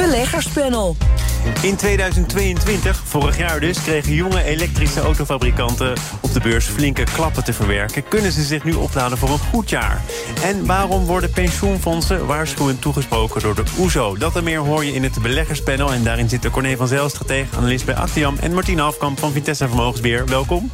Beleggerspanel. In 2022, vorig jaar dus, kregen jonge elektrische autofabrikanten op de beurs flinke klappen te verwerken. Kunnen ze zich nu opladen voor een goed jaar? En waarom worden pensioenfondsen waarschuwend toegesproken door de OESO? Dat en meer hoor je in het beleggerspanel. En daarin zitten Corné van Zijl-stratege, analist bij Actiam... en Martine Afkamp van Vitesse Vermogensbeheer. Welkom.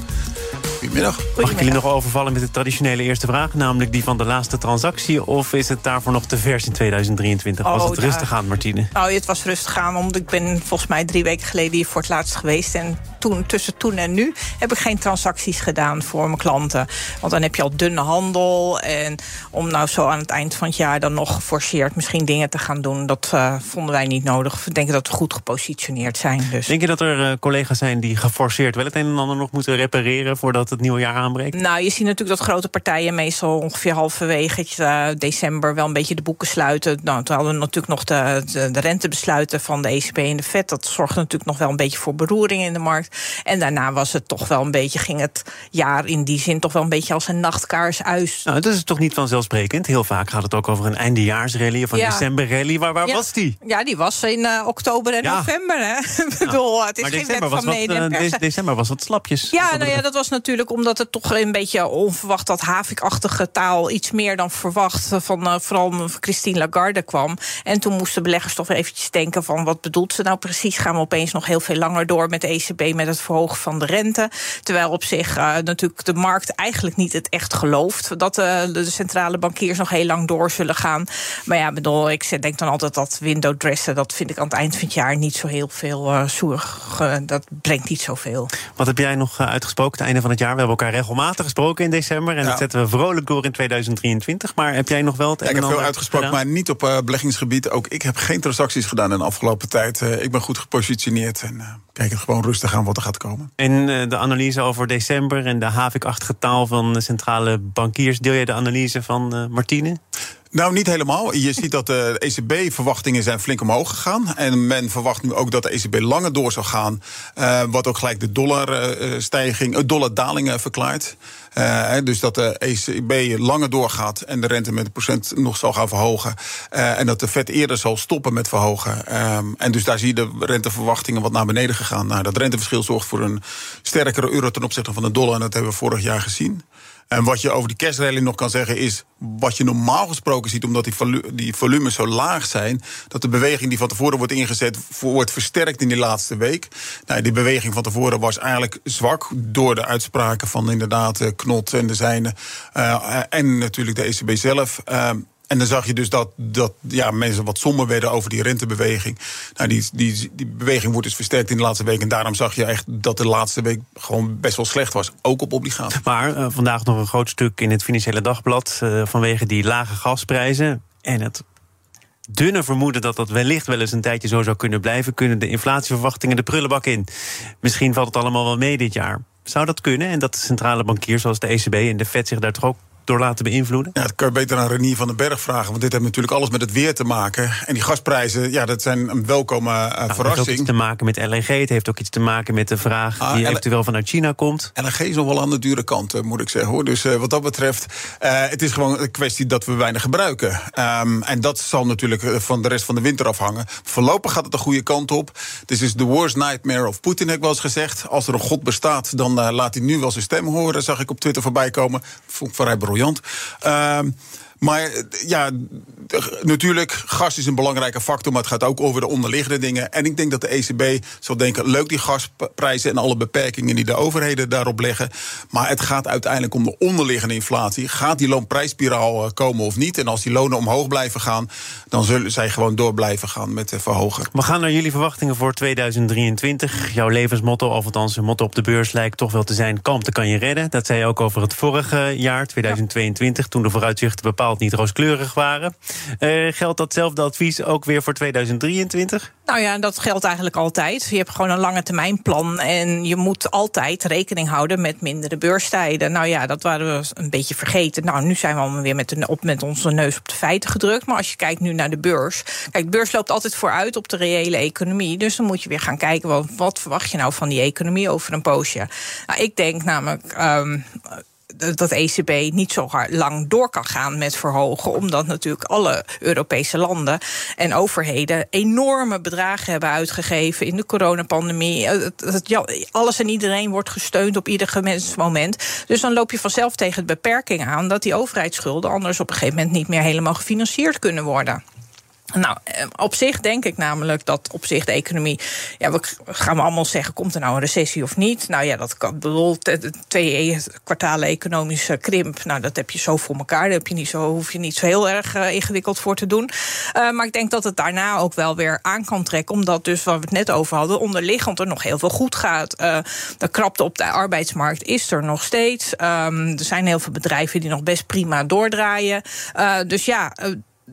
Goedemiddag. Mag ik jullie nog overvallen met de traditionele eerste vraag... namelijk die van de laatste transactie... of is het daarvoor nog te vers in 2023? Was Oh, het ja. rustig aan, Martine? Nou, het was rustig aan, omdat ik ben volgens mij drie weken geleden hier voor het laatst geweest. En toen, tussen toen en nu heb ik geen transacties gedaan voor mijn klanten. Want dan heb je al dunne handel. En om nou zo aan het eind van het jaar dan nog geforceerd misschien dingen te gaan doen, dat eh, vonden wij niet nodig. We denken dat we goed gepositioneerd zijn. Dus. Denk je dat er eh, collega's zijn die geforceerd wel het een en ander nog moeten repareren... voordat het nieuwe jaar aanbreekt? Nou, je ziet natuurlijk dat grote partijen meestal ongeveer halverwege eh, december wel een beetje de boeken sluiten. Nou, toen hadden we natuurlijk nog de, de, de rentebesluiten van de ECB en de FED. Dat zorgde natuurlijk nog wel een beetje voor beroering in de markt. En daarna was het toch wel een beetje, ging het jaar in die zin toch wel een beetje als een nachtkaars uit. Nou, dat is toch niet vanzelfsprekend? Heel vaak gaat het ook over een eindejaarsrally of een Ja. decemberrally. Waar, waar Ja. was die? Ja, die was in eh, oktober en Ja. november. Hè? Ik bedoel, het is maar geen december wet was, van mede en eh, persen. december was wat slapjes. Ja, nou ja, dat was natuurlijk omdat het toch een beetje onverwacht dat Havik-achtige taal iets meer dan verwacht eh, van vooral Christine Lagarde kwam. En toen moesten beleggers toch eventjes denken van wat bedoelt ze nou precies? Gaan we opeens nog heel veel langer door met de ECB met het verhogen van de rente? Terwijl op zich eh, natuurlijk de markt eigenlijk niet het echt gelooft dat eh, de centrale bankiers nog heel lang door zullen gaan. Maar ja, bedoel, ik denk dan altijd dat window dressen, dat vind ik aan het eind van het jaar niet zo heel veel eh zorg. eh, dat brengt niet zoveel. Wat heb jij nog uitgesproken het einde van het jaar? We hebben elkaar regelmatig gesproken in december. En Ja. dat zetten we vrolijk door in 2023. Maar heb jij nog wel het Ja, ik heb veel uitgesproken, gedaan? maar niet op eh, beleggingsgebied. Ook ik heb geen transacties gedaan in de afgelopen tijd. Eh, ik ben goed gepositioneerd en eh, kijk het gewoon rustig aan wat er gaat komen. En eh, de analyse over december en de havik-achtige taal van de centrale bankiers. Deel jij de analyse van eh, Martine? Nou, niet helemaal. Je ziet dat de ECB-verwachtingen zijn flink omhoog gegaan. En men verwacht nu ook dat de ECB langer door zou gaan. eh, wat ook gelijk de dollarstijging, uh, dollardaling eh, verklaart. Eh, dus dat de ECB langer doorgaat en de rente met een procent nog zal gaan verhogen. Eh, en dat de Fed eerder zal stoppen met verhogen. Ehm, en dus daar zie je de renteverwachtingen wat naar beneden gegaan. Nou, dat renteverschil zorgt voor een sterkere euro ten opzichte van de dollar. En dat hebben we vorig jaar gezien. En wat je over die kerstrally nog kan zeggen is... wat je normaal gesproken ziet, omdat die, die volumes zo laag zijn... dat de beweging die van tevoren wordt ingezet... wordt versterkt in die laatste week. Nou, die beweging van tevoren was eigenlijk zwak... door de uitspraken van inderdaad eh, Knot en de zijne... eh, en natuurlijk de ECB zelf... Ehm, en dan zag je dus dat, dat ja, mensen wat somber werden over die rentebeweging. Nou, die, die, die beweging wordt dus versterkt in de laatste week. En daarom zag je echt dat de laatste week gewoon best wel slecht was. Ook op obligaties. Maar eh, vandaag nog een groot stuk in het Financiële Dagblad... eh, vanwege die lage gasprijzen en het dunne vermoeden... dat dat wellicht wel eens een tijdje zo zou kunnen blijven... kunnen de inflatieverwachtingen de prullenbak in. Misschien valt het allemaal wel mee dit jaar. Zou dat kunnen? En dat de centrale bankiers zoals de ECB en de FED zich daar toch ook door laten beïnvloeden? Ja, dat kan je beter aan Renier van den Berg vragen. Want dit heeft natuurlijk alles met het weer te maken. En die gasprijzen, ja, dat zijn een welkome eh, Nou, het heeft ook verrassing. iets te maken met LNG. Het heeft ook iets te maken met de vraag Ah, die eventueel vanuit China komt. LNG is nog wel aan de dure kant, eh, moet ik zeggen. Hoor. Dus eh, wat dat betreft, het is gewoon een kwestie dat we weinig gebruiken. Ehm, en dat zal natuurlijk van de rest van de winter afhangen. Voorlopig gaat het de goede kant op. Dit is de worst nightmare of Putin, heb ik wel eens gezegd. Als er een god bestaat, dan laat hij nu wel zijn stem horen. Zag ik op Twitter voorbij komen. Vond ik vrij briljant. Ehm, maar ja, natuurlijk, gas is een belangrijke factor, maar het gaat ook over de onderliggende dingen. En ik denk dat de ECB zal denken: leuk die gasprijzen en alle beperkingen die de overheden daarop leggen. Maar het gaat uiteindelijk om de onderliggende inflatie. Gaat die loonprijsspiraal eh, komen of niet? En als die lonen omhoog blijven gaan, dan zullen zij gewoon door blijven gaan met eh, verhogen. We gaan naar jullie verwachtingen voor 2023. Jouw levensmotto, of althans een motto op de beurs, lijkt toch wel te zijn: kalmte kan je redden. Dat zei je ook over het vorige jaar, 2022, toen de vooruitzichten bepaald niet rooskleurig waren. Uh, geldt datzelfde advies ook weer voor 2023? Nou ja, dat geldt eigenlijk altijd. Je hebt gewoon een lange termijn plan. En je moet altijd rekening houden met mindere beurstijden. Nou ja, dat waren we een beetje vergeten. Nou, nu zijn we allemaal weer met, de, op, met onze neus op de feiten gedrukt. Maar als je kijkt nu naar de beurs. Kijk, de beurs loopt altijd vooruit op de reële economie. Dus dan moet je weer gaan kijken. Wat, wat verwacht je nou van die economie over een poosje? Nou, ik denk namelijk. Um, dat ECB niet zo lang door kan gaan met verhogen. Omdat natuurlijk alle Europese landen en overheden enorme bedragen hebben uitgegeven in de coronapandemie. Alles en iedereen wordt gesteund op ieder moment. Dus dan loop je vanzelf tegen de beperking aan dat die overheidsschulden anders op een gegeven moment niet meer helemaal gefinancierd kunnen worden. Nou, eh, op zich denk ik namelijk dat op zich de economie. Ja, we gaan we allemaal zeggen: komt er nou een recessie of niet? Nou ja, dat kan. Bedoel, twee kwartalen economische krimp. Nou, dat heb je zo voor elkaar. Daar heb je niet zo, hoef je niet zo heel erg uh, ingewikkeld voor te doen. Uh, maar ik denk dat het daarna ook wel weer aan kan trekken. Omdat, dus waar we het net over hadden, onderliggend er nog heel veel goed gaat. De krapte op de arbeidsmarkt is er nog steeds. Um, er zijn heel veel bedrijven die nog best prima doordraaien. dus ja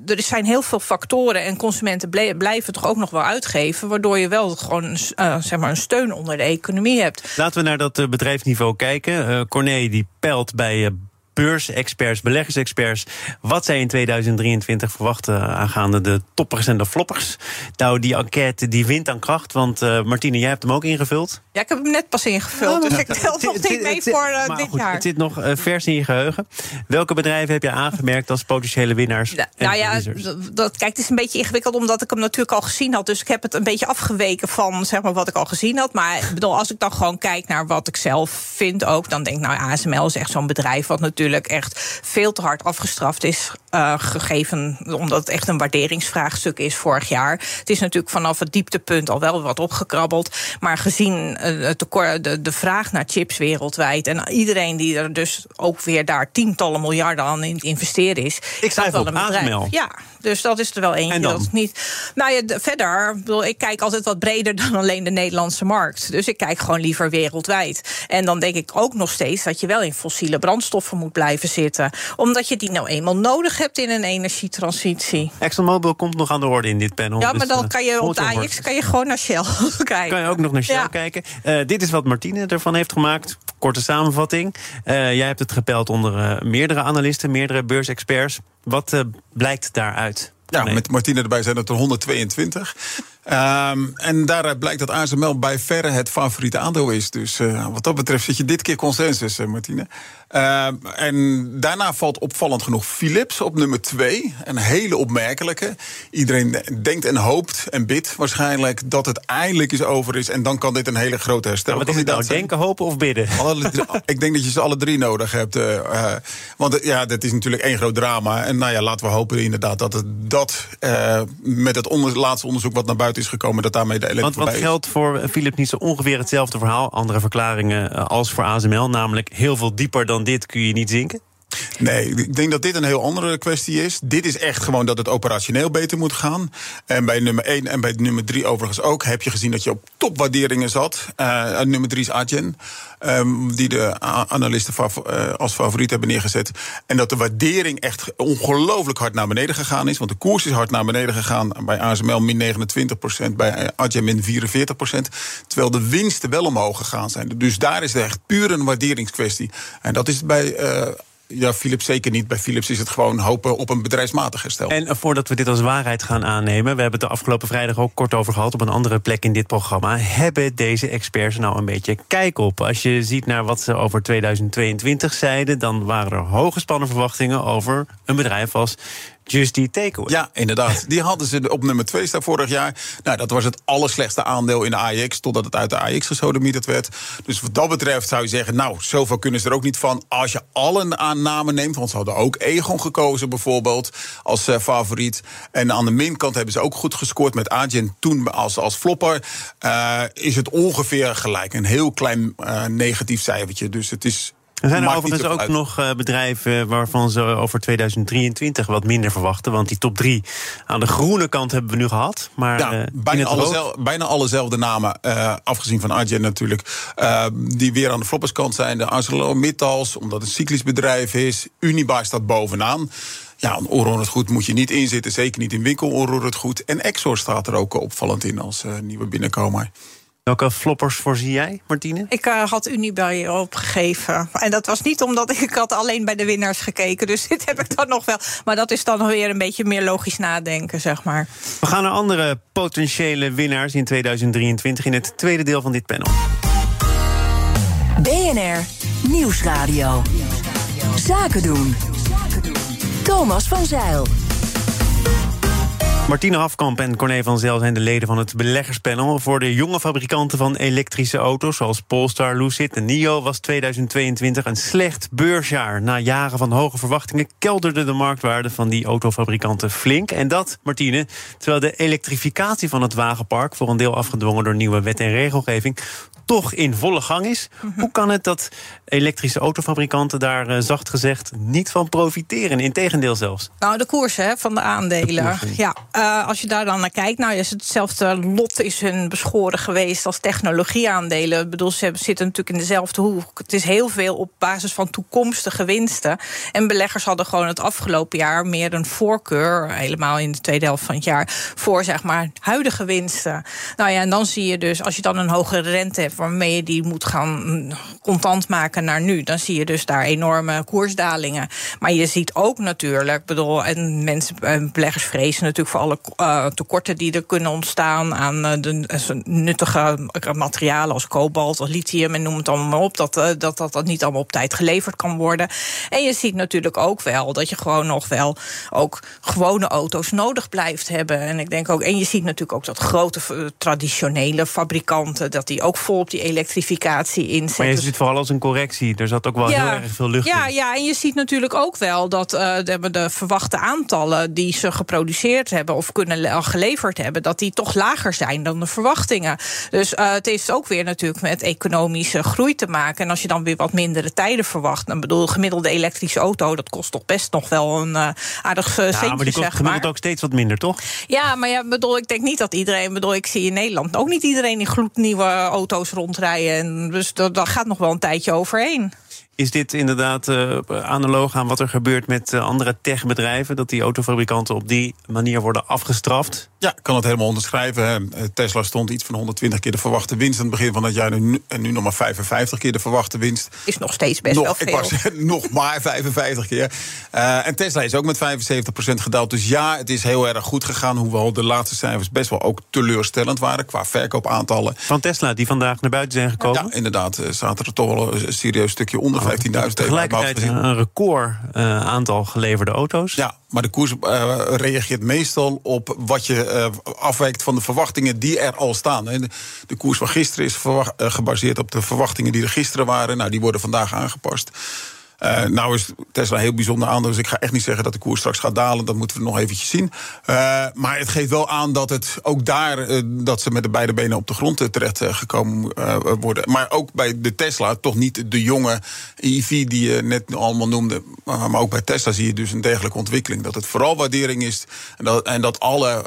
er zijn heel veel factoren en consumenten blijven toch ook nog wel uitgeven, waardoor je wel gewoon uh, zeg maar een steun onder de economie hebt. Laten we naar dat uh, bedrijfsniveau kijken. Uh, Corné die pelt bij beursexperts, beleggersexperts, wat zij in 2023 verwachten aangaande de toppers en de floppers. Nou, die enquête die wint aan kracht, want uh, Martine, jij hebt hem ook ingevuld. Ja, ik heb hem net pas ingevuld, dus ik tel nog niet mee voor uh, dit jaar. Het zit nog uh, vers in je geheugen. Welke bedrijven heb je aangemerkt als potentiële winnaars? Ja, nou ja, dat, kijk, het is een beetje ingewikkeld omdat ik hem natuurlijk al gezien had. Dus ik heb het een beetje afgeweken van zeg maar, wat ik al gezien had. Maar ik bedoel, als ik dan gewoon kijk naar wat ik zelf vind ook, dan denk ik, nou, ASML is echt zo'n bedrijf wat natuurlijk echt veel te hard afgestraft is. Uh, gegeven omdat het echt een waarderingsvraagstuk is vorig jaar. Het is natuurlijk vanaf het dieptepunt al wel wat opgekrabbeld. Maar gezien uh, de, de vraag naar chips wereldwijd. en iedereen die er dus ook weer daar tientallen miljarden aan in investeren is. Ik dat wel een bedrijf. Ja, dus dat is er wel eentje. Dat is niet. Nou ja, verder, bedoel, ik kijk altijd wat breder dan alleen de Nederlandse markt. Dus ik kijk gewoon liever wereldwijd. En dan denk ik ook nog steeds dat je wel in fossiele brandstoffen moet blijven zitten. Omdat je die nou eenmaal nodig hebt in een energietransitie. ExxonMobil komt nog aan de orde in dit panel. Ja, maar dus, dan eh, kan je op de AX kan je gewoon naar Shell kijken. Kan je ook nog naar Shell kijken. Uh, dit is wat Martine ervan heeft gemaakt. Korte samenvatting. Uh, jij hebt het gepeld onder meerdere analisten, meerdere beursexperts. Wat uh, blijkt daaruit? Ja, met Martine erbij zijn het er 122. Um, en daaruit blijkt dat ASML bij verre het favoriete aandeel is. Dus uh, wat dat betreft zit je dit keer consensus, uh, Martine. Uh, en daarna valt opvallend genoeg Philips op nummer 2. Een hele opmerkelijke. Iedereen denkt en hoopt en bidt waarschijnlijk dat het eindelijk is over is. En dan kan dit een hele grote herstel. Ja, wat is het nou? Denken, hopen of bidden? Alle, ik denk dat je ze alle drie nodig hebt. Uh, want ja, dat is natuurlijk één groot drama. En nou ja, laten we hopen inderdaad dat het dat met het onder, laatste onderzoek wat naar buiten is gekomen dat daarmee de Want wat geldt voor Philips niet zo ongeveer hetzelfde verhaal, andere verklaringen eh, als voor ASML, namelijk heel veel dieper dan dit kun je niet zinken? Nee, ik denk dat dit een heel andere kwestie is. Dit is echt gewoon dat het operationeel beter moet gaan. En bij nummer 1 en bij nummer 3 overigens ook heb je gezien dat je op topwaarderingen zat. Uh, nummer 3 is Adyen, um, die de analisten uh, als favoriet hebben neergezet. En dat de waardering echt ongelooflijk hard naar beneden gegaan is. Want de koers is hard naar beneden gegaan. Bij ASML min 29% bij Adyen min 44% Terwijl de winsten wel omhoog gegaan zijn. Dus daar is het echt puur een waarderingskwestie. En dat is bij uh, ja, Philips zeker niet. Bij Philips is het gewoon hopen op een bedrijfsmatig herstel. En voordat we dit als waarheid gaan aannemen... we hebben het de afgelopen vrijdag ook kort over gehad... op een andere plek in dit programma... hebben deze experts nou een beetje kijk op? Als je ziet naar wat ze over 2022 zeiden... dan waren er hoge spannen verwachtingen over een bedrijf als Just die Takeaway. Ja, inderdaad. Die hadden ze op nummer 2 staan vorig jaar. Nou, dat was het allerslechtste aandeel in de AX, totdat het uit de AX gesodemieterd werd. Dus wat dat betreft zou je zeggen, nou, zoveel kunnen ze er ook niet van. Als je alle aannamen neemt, want ze hadden ook Egon gekozen bijvoorbeeld als uh, favoriet. En aan de minkant hebben ze ook goed gescoord met Agent toen als, als flopper. Uh, is het ongeveer gelijk. Een heel klein uh, negatief cijfertje. Dus het is er zijn er overigens ook nog uh, bedrijven waarvan ze over 2023 wat minder verwachten. Want die top 3 aan de groene kant hebben we nu gehad. Maar ja, uh, bijna, alle bijna allezelfde namen, uh, afgezien van Arjen natuurlijk, die weer aan de flopperskant zijn. De ArcelorMittals, omdat het een cyclisch bedrijf is. Unibaar staat bovenaan. Ja, een onroerend goed moet je niet inzitten. Zeker niet in winkel onroerend goed. En Exor staat er ook opvallend in als uh, nieuwe binnenkomer. Welke floppers voorzie jij, Martine? Ik uh, had Unibuy opgegeven. En dat was niet omdat ik, ik had alleen bij de winnaars gekeken. Dus dit heb ik dan nog wel. Maar dat is dan weer een beetje meer logisch nadenken, zeg maar. We gaan naar andere potentiële winnaars in 2023 in het tweede deel van dit panel. BNR Nieuwsradio. Zaken doen. Thomas van Zeil. Martine Hafkamp en Corné van Zel zijn de leden van het beleggerspanel. Voor de jonge fabrikanten van elektrische auto's, zoals Polestar, Lucid en NIO, was 2022 een slecht beursjaar. Na jaren van hoge verwachtingen kelderde de marktwaarde van die autofabrikanten flink. En dat, Martine, terwijl de elektrificatie van het wagenpark, voor een deel afgedwongen door nieuwe wet en regelgeving, toch in volle gang is. Hoe kan het dat elektrische autofabrikanten daar uh, zacht gezegd niet van profiteren? Integendeel zelfs. Nou, de koersen hè, van de aandelen. De ja, uh, als je daar dan naar kijkt, nou is hetzelfde lot is hun beschoren geweest als technologieaandelen. Ik bedoel, ze zitten natuurlijk in dezelfde hoek. Het is heel veel op basis van toekomstige winsten. En beleggers hadden gewoon het afgelopen jaar meer een voorkeur, helemaal in de tweede helft van het jaar, voor zeg maar huidige winsten. Nou ja, en dan zie je dus, als je dan een hogere rente hebt waarmee je die moet gaan contant maken naar nu, dan zie je dus daar enorme koersdalingen. Maar je ziet ook natuurlijk, bedoel, en mensen, beleggers vrezen natuurlijk voor alle uh, tekorten die er kunnen ontstaan aan uh, de uh, nuttige materialen als kobalt, als lithium en noem het allemaal op, dat, dat, dat dat niet allemaal op tijd geleverd kan worden. En je ziet natuurlijk ook wel dat je gewoon nog wel ook gewone auto's nodig blijft hebben. En ik denk ook, en je ziet natuurlijk ook dat grote traditionele fabrikanten, dat die ook vol op die elektrificatie inzetten. Maar je ziet vooral als een correctie. Er zat ook wel ja, heel erg veel lucht ja, in. Ja, en je ziet natuurlijk ook wel dat de, de, verwachte aantallen die ze geproduceerd hebben of kunnen geleverd hebben, dat die toch lager zijn dan de verwachtingen. Dus uh, het heeft ook weer natuurlijk met economische groei te maken. En als je dan weer wat mindere tijden verwacht, dan bedoel, gemiddelde elektrische auto, dat kost toch best nog wel een uh, aardig uh, ja, centje, maar die kost gemiddeld maar. ook steeds wat minder, toch? Ja, maar ja, bedoel, ik denk niet dat iedereen, bedoel, ik zie in Nederland ook niet iedereen in gloednieuwe auto's rondrijden. En dus daar gaat nog wel een tijdje overheen. Is dit inderdaad uh, analoog aan wat er gebeurt met uh, andere techbedrijven? Dat die autofabrikanten op die manier worden afgestraft? Ja, ik kan het helemaal onderschrijven. Tesla stond iets van 120 keer de verwachte winst aan het begin van het jaar. Nu, en nu nog maar 55 keer de verwachte winst. Is nog steeds best nog, wel veel. Ik was nog maar 55 keer. Uh, en Tesla is ook met 75% gedaald. Dus ja, het is heel erg goed gegaan. Hoewel de laatste cijfers best wel ook teleurstellend waren qua verkoopaantallen. Van Tesla, die vandaag naar buiten zijn gekomen? Ja, inderdaad. zaten er toch wel een serieus stukje onder 15.000. Tegelijkertijd een record uh, aantal geleverde auto's. Ja, maar de koers uh, reageert meestal op wat je uh, afwijkt van de verwachtingen die er al staan. De, de koers van gisteren is gebaseerd op de verwachtingen die er gisteren waren. Nou, die worden vandaag aangepast. Uh, nou is Tesla heel bijzonder aan, dus ik ga echt niet zeggen dat de koers straks gaat dalen. Dat moeten we nog eventjes zien. Uh, maar het geeft wel aan dat het ook daar uh, dat ze met de beide benen op de grond terecht gekomen worden. Maar ook bij de Tesla, toch niet de jonge EV die je net allemaal noemde. Maar ook bij Tesla zie je dus een degelijke ontwikkeling. Dat het vooral waardering is en dat, en dat alle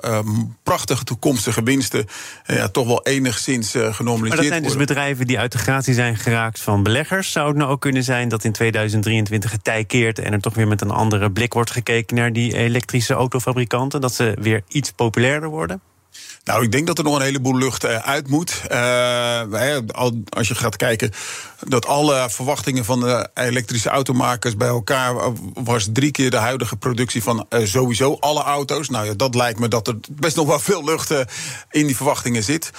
prachtige toekomstige winsten ja, toch wel enigszins genormaliseerd worden. Maar dat zijn dus bedrijven die uit de gratie zijn geraakt van beleggers. Zou het nou ook kunnen zijn dat in 2000 2023 getij keert en er toch weer met een andere blik wordt gekeken naar die elektrische autofabrikanten? Dat ze weer iets populairder worden? Nou, ik denk dat er nog een heleboel lucht uit moet. Uh, als je gaat kijken dat alle verwachtingen van de elektrische automakers bij elkaar was drie keer de huidige productie van sowieso alle auto's. Nou ja, dat lijkt me dat er best nog wel veel lucht in die verwachtingen zit.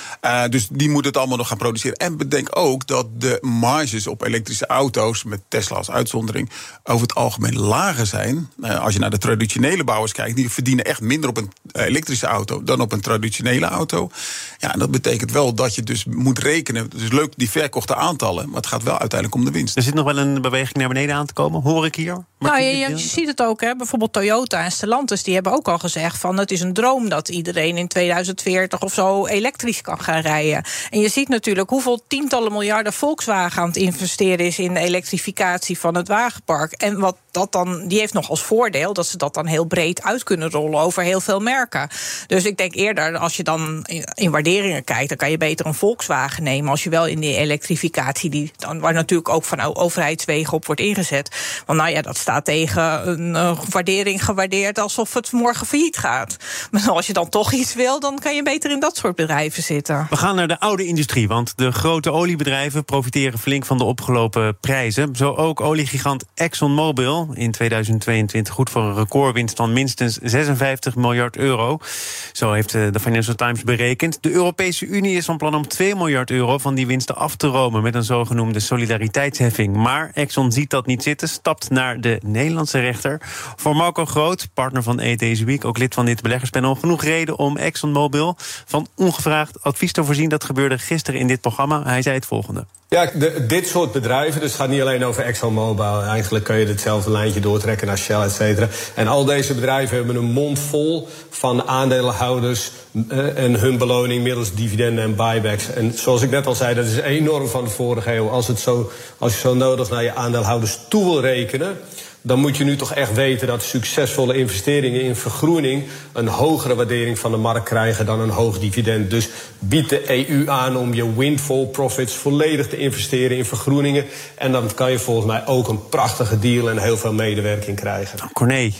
Dus die moet het allemaal nog gaan produceren. En bedenk ook dat de marges op elektrische auto's, met Tesla als uitzondering, over het algemeen lager zijn. als je naar de traditionele bouwers kijkt, die verdienen echt minder op een elektrische auto dan op een traditionele auto. Ja, en dat betekent wel dat je dus moet rekenen. Het is leuk die verkochte aantallen, maar het gaat wel uiteindelijk om de winst. Er zit nog wel een beweging naar beneden aan te komen, hoor ik hier. Nou, je, je, je ziet het ook, hè. bijvoorbeeld Toyota en Stellantis, die hebben ook al gezegd van het is een droom dat iedereen in 2040 of zo elektrisch kan gaan rijden. En je ziet natuurlijk hoeveel tientallen miljarden Volkswagen aan het investeren is in de elektrificatie van het wagenpark. En wat dat dan, die heeft nog als voordeel dat ze dat dan heel breed uit kunnen rollen over heel veel merken. Dus ik denk eerder, als je dan in waarderingen kijkt, dan kan je beter een Volkswagen nemen als je wel in die elektrificatie, die dan, waar natuurlijk ook van overheidswegen op wordt ingezet. Want nou ja, dat staat tegen een uh, waardering gewaardeerd alsof het morgen failliet gaat. Maar als je dan toch iets wil, dan kan je beter in dat soort bedrijven zitten. We gaan naar de oude industrie, want de grote oliebedrijven profiteren flink van de opgelopen prijzen. Zo ook oliegigant ExxonMobil in 2022 goed voor een recordwinst van minstens 56 miljard euro. Zo heeft de Financial Times berekend. De Europese Unie is van plan om 2 miljard euro van die winsten af te romen met een zogenoemde solidariteitsheffing. Maar Exxon ziet dat niet zitten, stapt naar de Nederlandse rechter. Voor Marco Groot, partner van E deze week, ook lid van dit beleggerspanel, genoeg reden om ExxonMobil van ongevraagd advies te voorzien. Dat gebeurde gisteren in dit programma. Hij zei het volgende. Ja, de, dit soort bedrijven, dus het gaat niet alleen over ExxonMobil. Eigenlijk kun je hetzelfde lijntje doortrekken naar Shell, et cetera. En al deze bedrijven hebben een mond vol van aandeelhouders uh, en hun beloning middels dividenden en buybacks. En zoals ik net al zei, dat is enorm van de vorige eeuw. Als, het zo, als je zo nodig naar je aandeelhouders toe wil rekenen dan moet je nu toch echt weten dat succesvolle investeringen in vergroening een hogere waardering van de markt krijgen dan een hoog dividend. Dus biedt de EU aan om je windfall profits volledig te investeren in vergroeningen. En dan kan je volgens mij ook een prachtige deal en heel veel medewerking krijgen. Corné,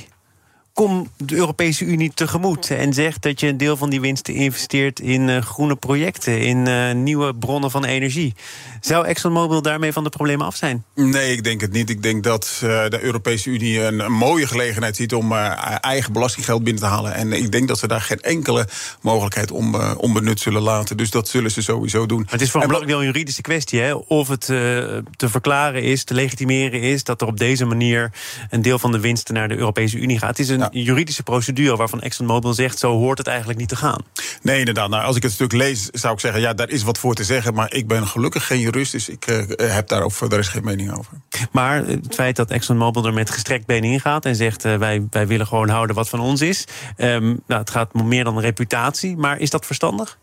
kom de Europese Unie tegemoet en zeg dat je een deel van die winsten investeert in uh, groene projecten, in uh, nieuwe bronnen van energie. Zou ExxonMobil daarmee van de problemen af zijn? Nee, ik denk het niet. Ik denk dat uh, de Europese Unie een, een, mooie gelegenheid ziet om eigen belastinggeld binnen te halen. En ik denk dat ze daar geen enkele mogelijkheid om, onbenut zullen laten. Dus dat zullen ze sowieso doen. Maar het is voor een belangrijk een juridische kwestie, hè? Of het te verklaren is, te legitimeren is dat er op deze manier een deel van de winsten naar de Europese Unie gaat. Het is een ja. juridische procedure waarvan ExxonMobil zegt... zo hoort het eigenlijk niet te gaan. Nee, inderdaad. Nou, als ik het stuk lees, zou ik zeggen... ja, daar is wat voor te zeggen, maar ik ben gelukkig geen jurist... dus ik uh, heb daar ook verder is geen mening over. Maar het feit dat ExxonMobil er met gestrekt been in gaat... en zegt, uh, wij, wij willen gewoon houden wat van ons is... Um, nou, het gaat meer dan reputatie, maar is dat verstandig?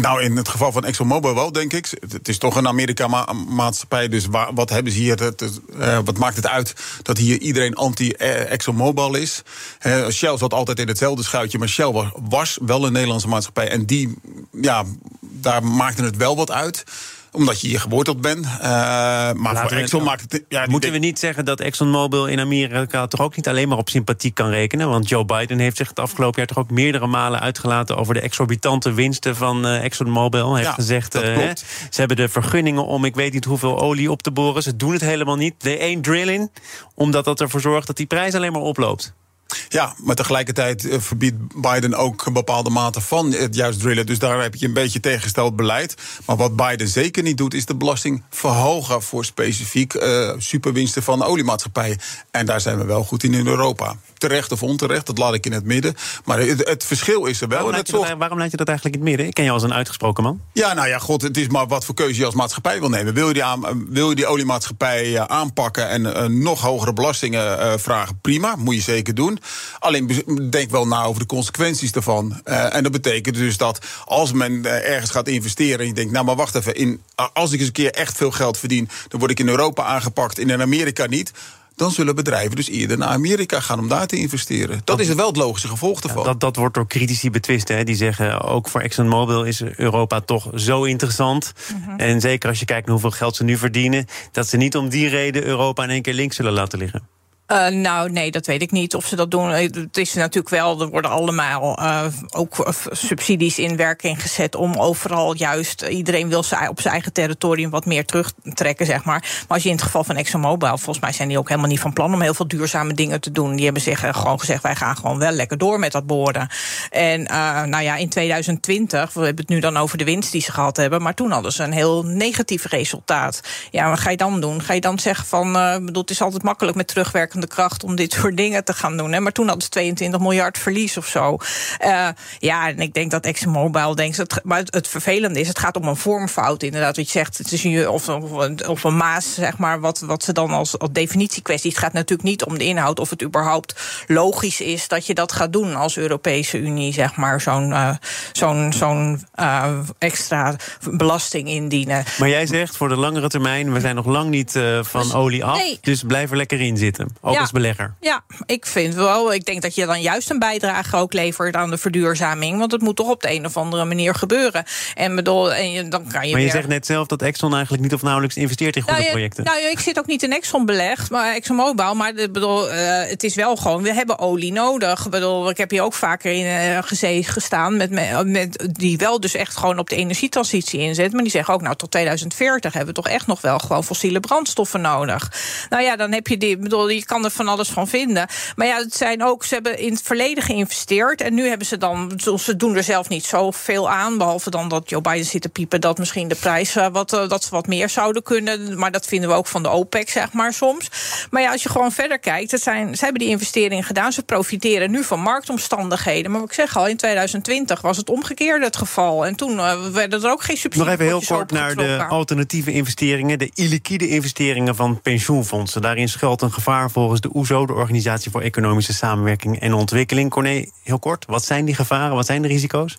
Nou, in het geval van ExxonMobil wel, denk ik. Het is toch een Amerika-maatschappij, dus wat hebben ze hier? Het, uh, wat maakt het uit dat hier iedereen anti-ExxonMobil is? Shell zat altijd in hetzelfde schuitje, maar Shell was wel een Nederlandse maatschappij. En die, ja, daar maakte het wel wat uit omdat je hier geworteld bent. Uh, maar Laten voor Exxon maakt het... Ja, moeten we niet zeggen dat ExxonMobil in Amerika... toch ook niet alleen maar op sympathie kan rekenen? Want Joe Biden heeft zich het afgelopen jaar... toch ook meerdere malen uitgelaten... over de exorbitante winsten van uh, ExxonMobil. Hij heeft gezegd, uh, hè, ze hebben de vergunningen om... ik weet niet hoeveel olie op te boren. Ze doen het helemaal niet. They ain't drilling. Omdat dat ervoor zorgt dat die prijs alleen maar oploopt. Ja, maar tegelijkertijd eh, verbiedt Biden ook een bepaalde mate van het juist drillen. Dus daar heb je een beetje tegengesteld beleid. Maar wat Biden zeker niet doet, is de belasting verhogen voor specifiek uh, superwinsten van oliemaatschappijen. En daar zijn we wel goed in in Europa. Terecht of onterecht, dat laat ik in het midden. Maar het, het verschil is er wel. Waarom, laat je dat, waarom laat je dat eigenlijk in het midden? Ik ken je als een uitgesproken man. Ja, nou ja, god, het is maar wat voor keuze je als maatschappij wil nemen. Wil je die, aan, wil je die oliemaatschappij aanpakken en uh, nog hogere belastingen vragen? Prima, moet je zeker doen. Alleen denk wel na over de consequenties daarvan. Uh, en dat betekent dus dat als men uh, ergens gaat investeren en je denkt, nou maar wacht even, in, als ik eens een keer echt veel geld verdien, dan word ik in Europa aangepakt, in Amerika niet dan zullen bedrijven dus eerder naar Amerika gaan om daar te investeren. Dat, dat is wel het logische gevolg ervan. Ja, dat, dat wordt door critici betwist. Hè. Die zeggen ook voor ExxonMobil is Europa toch zo interessant. Mm -hmm. En zeker als je kijkt naar hoeveel geld ze nu verdienen, dat ze niet om die reden Europa in één keer links zullen laten liggen. Uh, nou, nee, dat weet ik niet of ze dat doen. Het is natuurlijk wel, er worden allemaal uh, ook subsidies in werking gezet om overal juist, iedereen wil op zijn eigen territorium wat meer terugtrekken, zeg maar. Maar als je in het geval van ExxonMobil, volgens mij zijn die ook helemaal niet van plan om heel veel duurzame dingen te doen. Die hebben zich gewoon gezegd, wij gaan gewoon wel lekker door met dat boren. En nou ja, in 2020, we hebben het nu dan over de winst die ze gehad hebben, maar toen hadden ze een heel negatief resultaat. Ja, wat ga je dan doen? Ga je dan zeggen van, bedoel, het is altijd makkelijk met terugwerken de kracht om dit soort dingen te gaan doen. Hè. Maar toen hadden ze 22 miljard verlies of zo. Uh, ja, en ik denk dat ExxonMobil denkt... Het, maar het, het, vervelende is, het gaat om een vormfout inderdaad. Wat je zegt, het is een, of, of, of een maas, zeg maar, wat, wat ze dan als, als definitiekwestie... Het gaat natuurlijk niet om de inhoud of het überhaupt logisch is... dat je dat gaat doen als Europese Unie, zeg maar, zo'n uh, zo'n zo'n uh, extra belasting indienen. Maar jij zegt voor de langere termijn, we zijn nog lang niet van olie af... Nee. dus blijf er lekker in zitten. Ook Ja. als belegger. Ja, ik vind wel. Ik denk dat je dan juist een bijdrage ook levert aan de verduurzaming. Want het moet toch op de een of andere manier gebeuren. En, bedoel, en je, dan kan je. Maar je weer- zegt net zelf dat Exxon eigenlijk niet of nauwelijks investeert in goede nou, projecten. nou ja, ik zit ook niet in Exxon belegd, maar ExxonMobil. Maar bedoel, eh, het is wel gewoon, we hebben olie nodig. Ik bedoel, ik heb hier ook vaker in eh, geze- gestaan met, me- met die wel dus echt gewoon op de energietransitie inzet. Maar die zeggen ook, nou tot 2040 hebben we toch echt nog wel gewoon fossiele brandstoffen nodig. Nou ja, dan heb je die, ik bedoel, je kan er van alles van vinden. Maar ja, het zijn ook, ze hebben in het verleden geïnvesteerd. En nu hebben ze dan, ze doen er zelf niet zoveel aan. Behalve dan dat Joe Biden zit te piepen dat misschien de prijs eh, wat, eh, dat ze wat meer zouden kunnen. Maar dat vinden we ook van de OPEC, zeg maar soms. Maar ja, als je gewoon verder kijkt, het zijn, ze hebben die investeringen gedaan. Ze profiteren nu van marktomstandigheden. Maar wat ik zeg al, in 2020 was het omgekeerde het geval. En toen eh, werden er ook geen subsidies. Nog even heel kort naar de alternatieve investeringen, de illiquide investeringen van pensioenfondsen. Daarin schuilt een gevaar volgens de OESO, de Organisatie voor Economische Samenwerking en Ontwikkeling. Corné, heel kort, wat zijn die gevaren, wat zijn de risico's?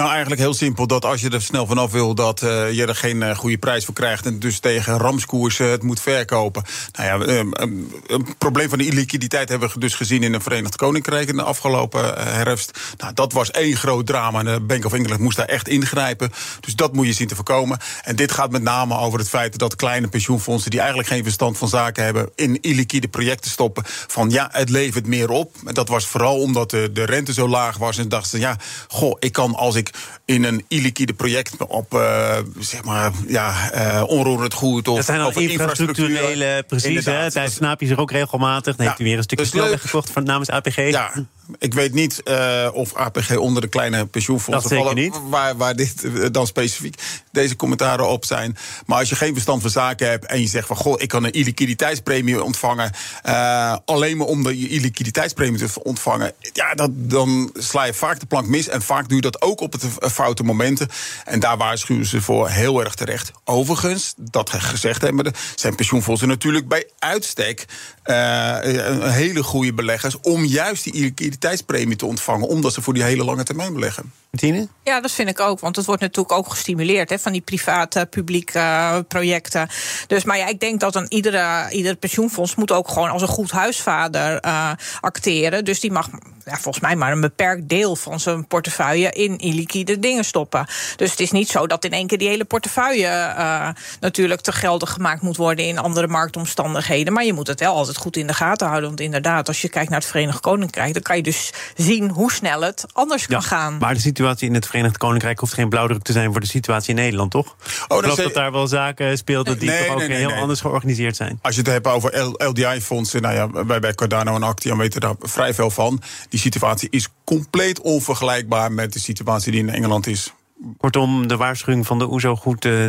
Nou, eigenlijk heel simpel. Dat als je er snel vanaf wil, dat eh, je er geen eh, goede prijs voor krijgt. En dus tegen ramskoersen het moet verkopen. Nou ja, eh, een, een probleem van de illiquiditeit hebben we dus gezien in het Verenigd Koninkrijk in de afgelopen eh, herfst. Nou, dat was één groot drama. En de Bank of England moest daar echt ingrijpen. Dus dat moet je zien te voorkomen. En dit gaat met name over het feit dat kleine pensioenfondsen, die eigenlijk geen verstand van zaken hebben, in illiquide projecten stoppen. Van ja, het levert meer op. En dat was vooral omdat de, de rente zo laag was. En dachten ja, goh, ik kan als ik in een illiquide project op, eh, zeg maar, ja, eh onroerend goed of Dat zijn al infrastructurele, precies. Hè? Daar snaap je zich ook regelmatig. Dan Ja, heeft u weer een stukje dus gekocht van namens APG. Ja, ik weet niet eh, of APG onder de kleine pensioenfondsen vallen, niet. Waar, waar dit eh, dan specifiek deze commentaren op zijn. Maar als je geen verstand van zaken hebt en je zegt van goh, ik kan een illiquiditeitspremie ontvangen. eh, alleen maar om de illiquiditeitspremie te ontvangen. Ja, dat, dan sla je vaak de plank mis. En vaak doe je dat ook op het foute momenten. En daar waarschuwen ze voor heel erg terecht. Overigens, dat gezegd hebben, zijn pensioenfondsen natuurlijk bij uitstek een hele goede beleggers om juist die liquiditeitspremie te ontvangen, omdat ze voor die hele lange termijn beleggen. Tine? Ja, dat vind ik ook. Want het wordt natuurlijk ook gestimuleerd hè, van die private, publieke eh, projecten. Dus, maar ja, ik denk dat een iedere, ieder pensioenfonds moet ook gewoon als een goed huisvader eh, acteren. Dus die mag ja, volgens mij maar een beperkt deel van zijn portefeuille in illiquide dingen stoppen. Dus het is niet zo dat in één keer die hele portefeuille eh, natuurlijk te geldig gemaakt moet worden in andere marktomstandigheden. Maar je moet het wel altijd goed in de gaten houden. Want inderdaad, als je kijkt naar het Verenigd Koninkrijk, dan kan je dus zien hoe snel het anders kan gaan. Maar de situatie in het Verenigd Koninkrijk hoeft geen blauwdruk te zijn voor de situatie in Nederland, toch? ik dat dat daar wel zaken speelden die Nee, toch ook nee, nee, heel nee. anders georganiseerd zijn. Als je het hebt over LDI-fondsen, nou ja, wij bij Cardano en Actian weten daar vrij veel van. Die situatie is compleet onvergelijkbaar met de situatie die in Engeland is. Kortom, de waarschuwing van de OESO goed eh,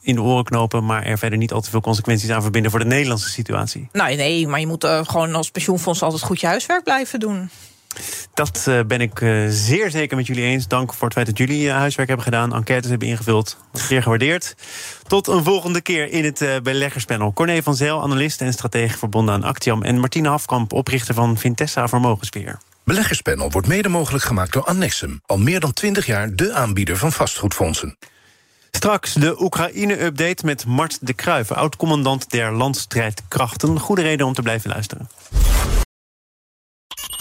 in de oren knopen, maar er verder niet al te veel consequenties aan verbinden voor de Nederlandse situatie. Nou, nee, maar je moet eh, gewoon als pensioenfonds altijd goed je huiswerk blijven doen. Dat eh, ben ik eh, zeer zeker met jullie eens. Dank voor het feit dat jullie eh, huiswerk hebben gedaan, enquêtes hebben ingevuld. Zeer gewaardeerd. Tot een volgende keer in het beleggerspanel. Corné van Zijl, analist en stratege verbonden aan Actiam. En Martine Hafkamp, oprichter van Vintessa Vermogensbeheer. Beleggerspanel wordt mede mogelijk gemaakt door Annexum. Al meer dan 20 jaar de aanbieder van vastgoedfondsen. Straks de Oekraïne-update met Mart de Kruijf, oud-commandant der landstrijdkrachten. Goede reden om te blijven luisteren.